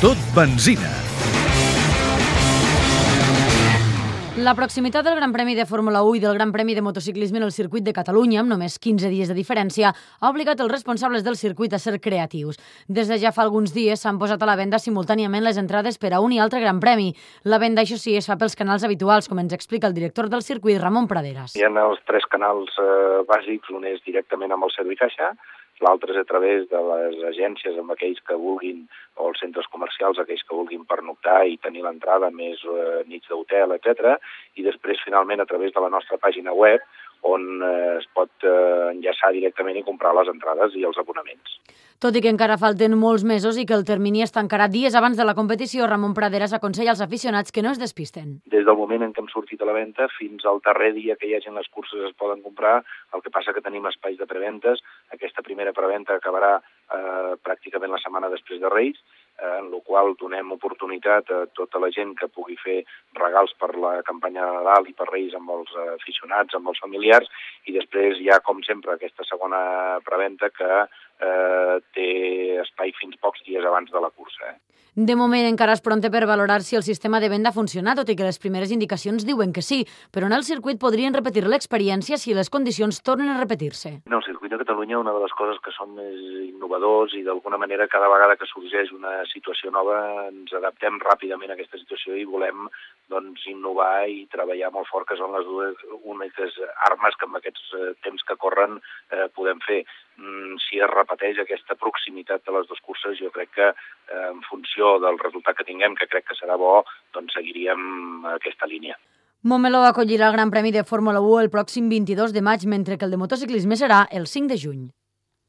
Benzina. La proximitat del Gran Premi de Fórmula 1 i del Gran Premi de motociclisme en el circuit de Catalunya, amb només 15 dies de diferència, ha obligat els responsables del circuit a ser creatius. Des de ja fa alguns dies s'han posat a la venda simultàniament les entrades per a un i altre Gran Premi. La venda, això sí, es fa pels canals habituals, com ens explica el director del circuit, Ramon Praderas. Hi ha els tres canals eh, bàsics, un és directament amb el servei caixa, l'altre és a través de les agències amb aquells que vulguin, o els centres comercials, aquells que vulguin pernoctar i tenir l'entrada més eh, nits d'hotel, etc. I després, finalment, a través de la nostra pàgina web, on eh, es pot eh, enllaçar directament i comprar les entrades i els abonaments. Tot i que encara falten molts mesos i que el termini es tancarà dies abans de la competició, Ramon Praderas aconsella als aficionats que no es despisten. Des del moment en què hem sortit a la venda fins al darrer dia que hi hagin les curses es poden comprar, el que passa que tenim espais de preventes. Aquesta primera preventa acabarà eh, pràcticament la setmana després de Reis, eh, en la qual donem oportunitat a tota la gent que pugui fer regals per la campanya de Nadal i per Reis amb els aficionats, amb els familiars, i després hi ha, com sempre, aquesta segona preventa que eh, té espai fins pocs dies abans de la cursa. Eh? De moment encara és pronte per valorar si el sistema de venda funciona, tot i que les primeres indicacions diuen que sí, però en el circuit podrien repetir l'experiència si les condicions tornen a repetir-se. En el circuit de Catalunya una de les coses que són més innovadors i d'alguna manera cada vegada que sorgeix una situació nova ens adaptem ràpidament a aquesta situació i volem doncs, innovar i treballar molt fort, que són les dues úniques armes que en aquests eh, temps que corren eh, podem fer. Mm, es repeteix aquesta proximitat de les dues curses, jo crec que eh, en funció del resultat que tinguem, que crec que serà bo, doncs seguiríem aquesta línia. Montmeló acollirà el Gran Premi de Fórmula 1 el pròxim 22 de maig, mentre que el de motociclisme serà el 5 de juny.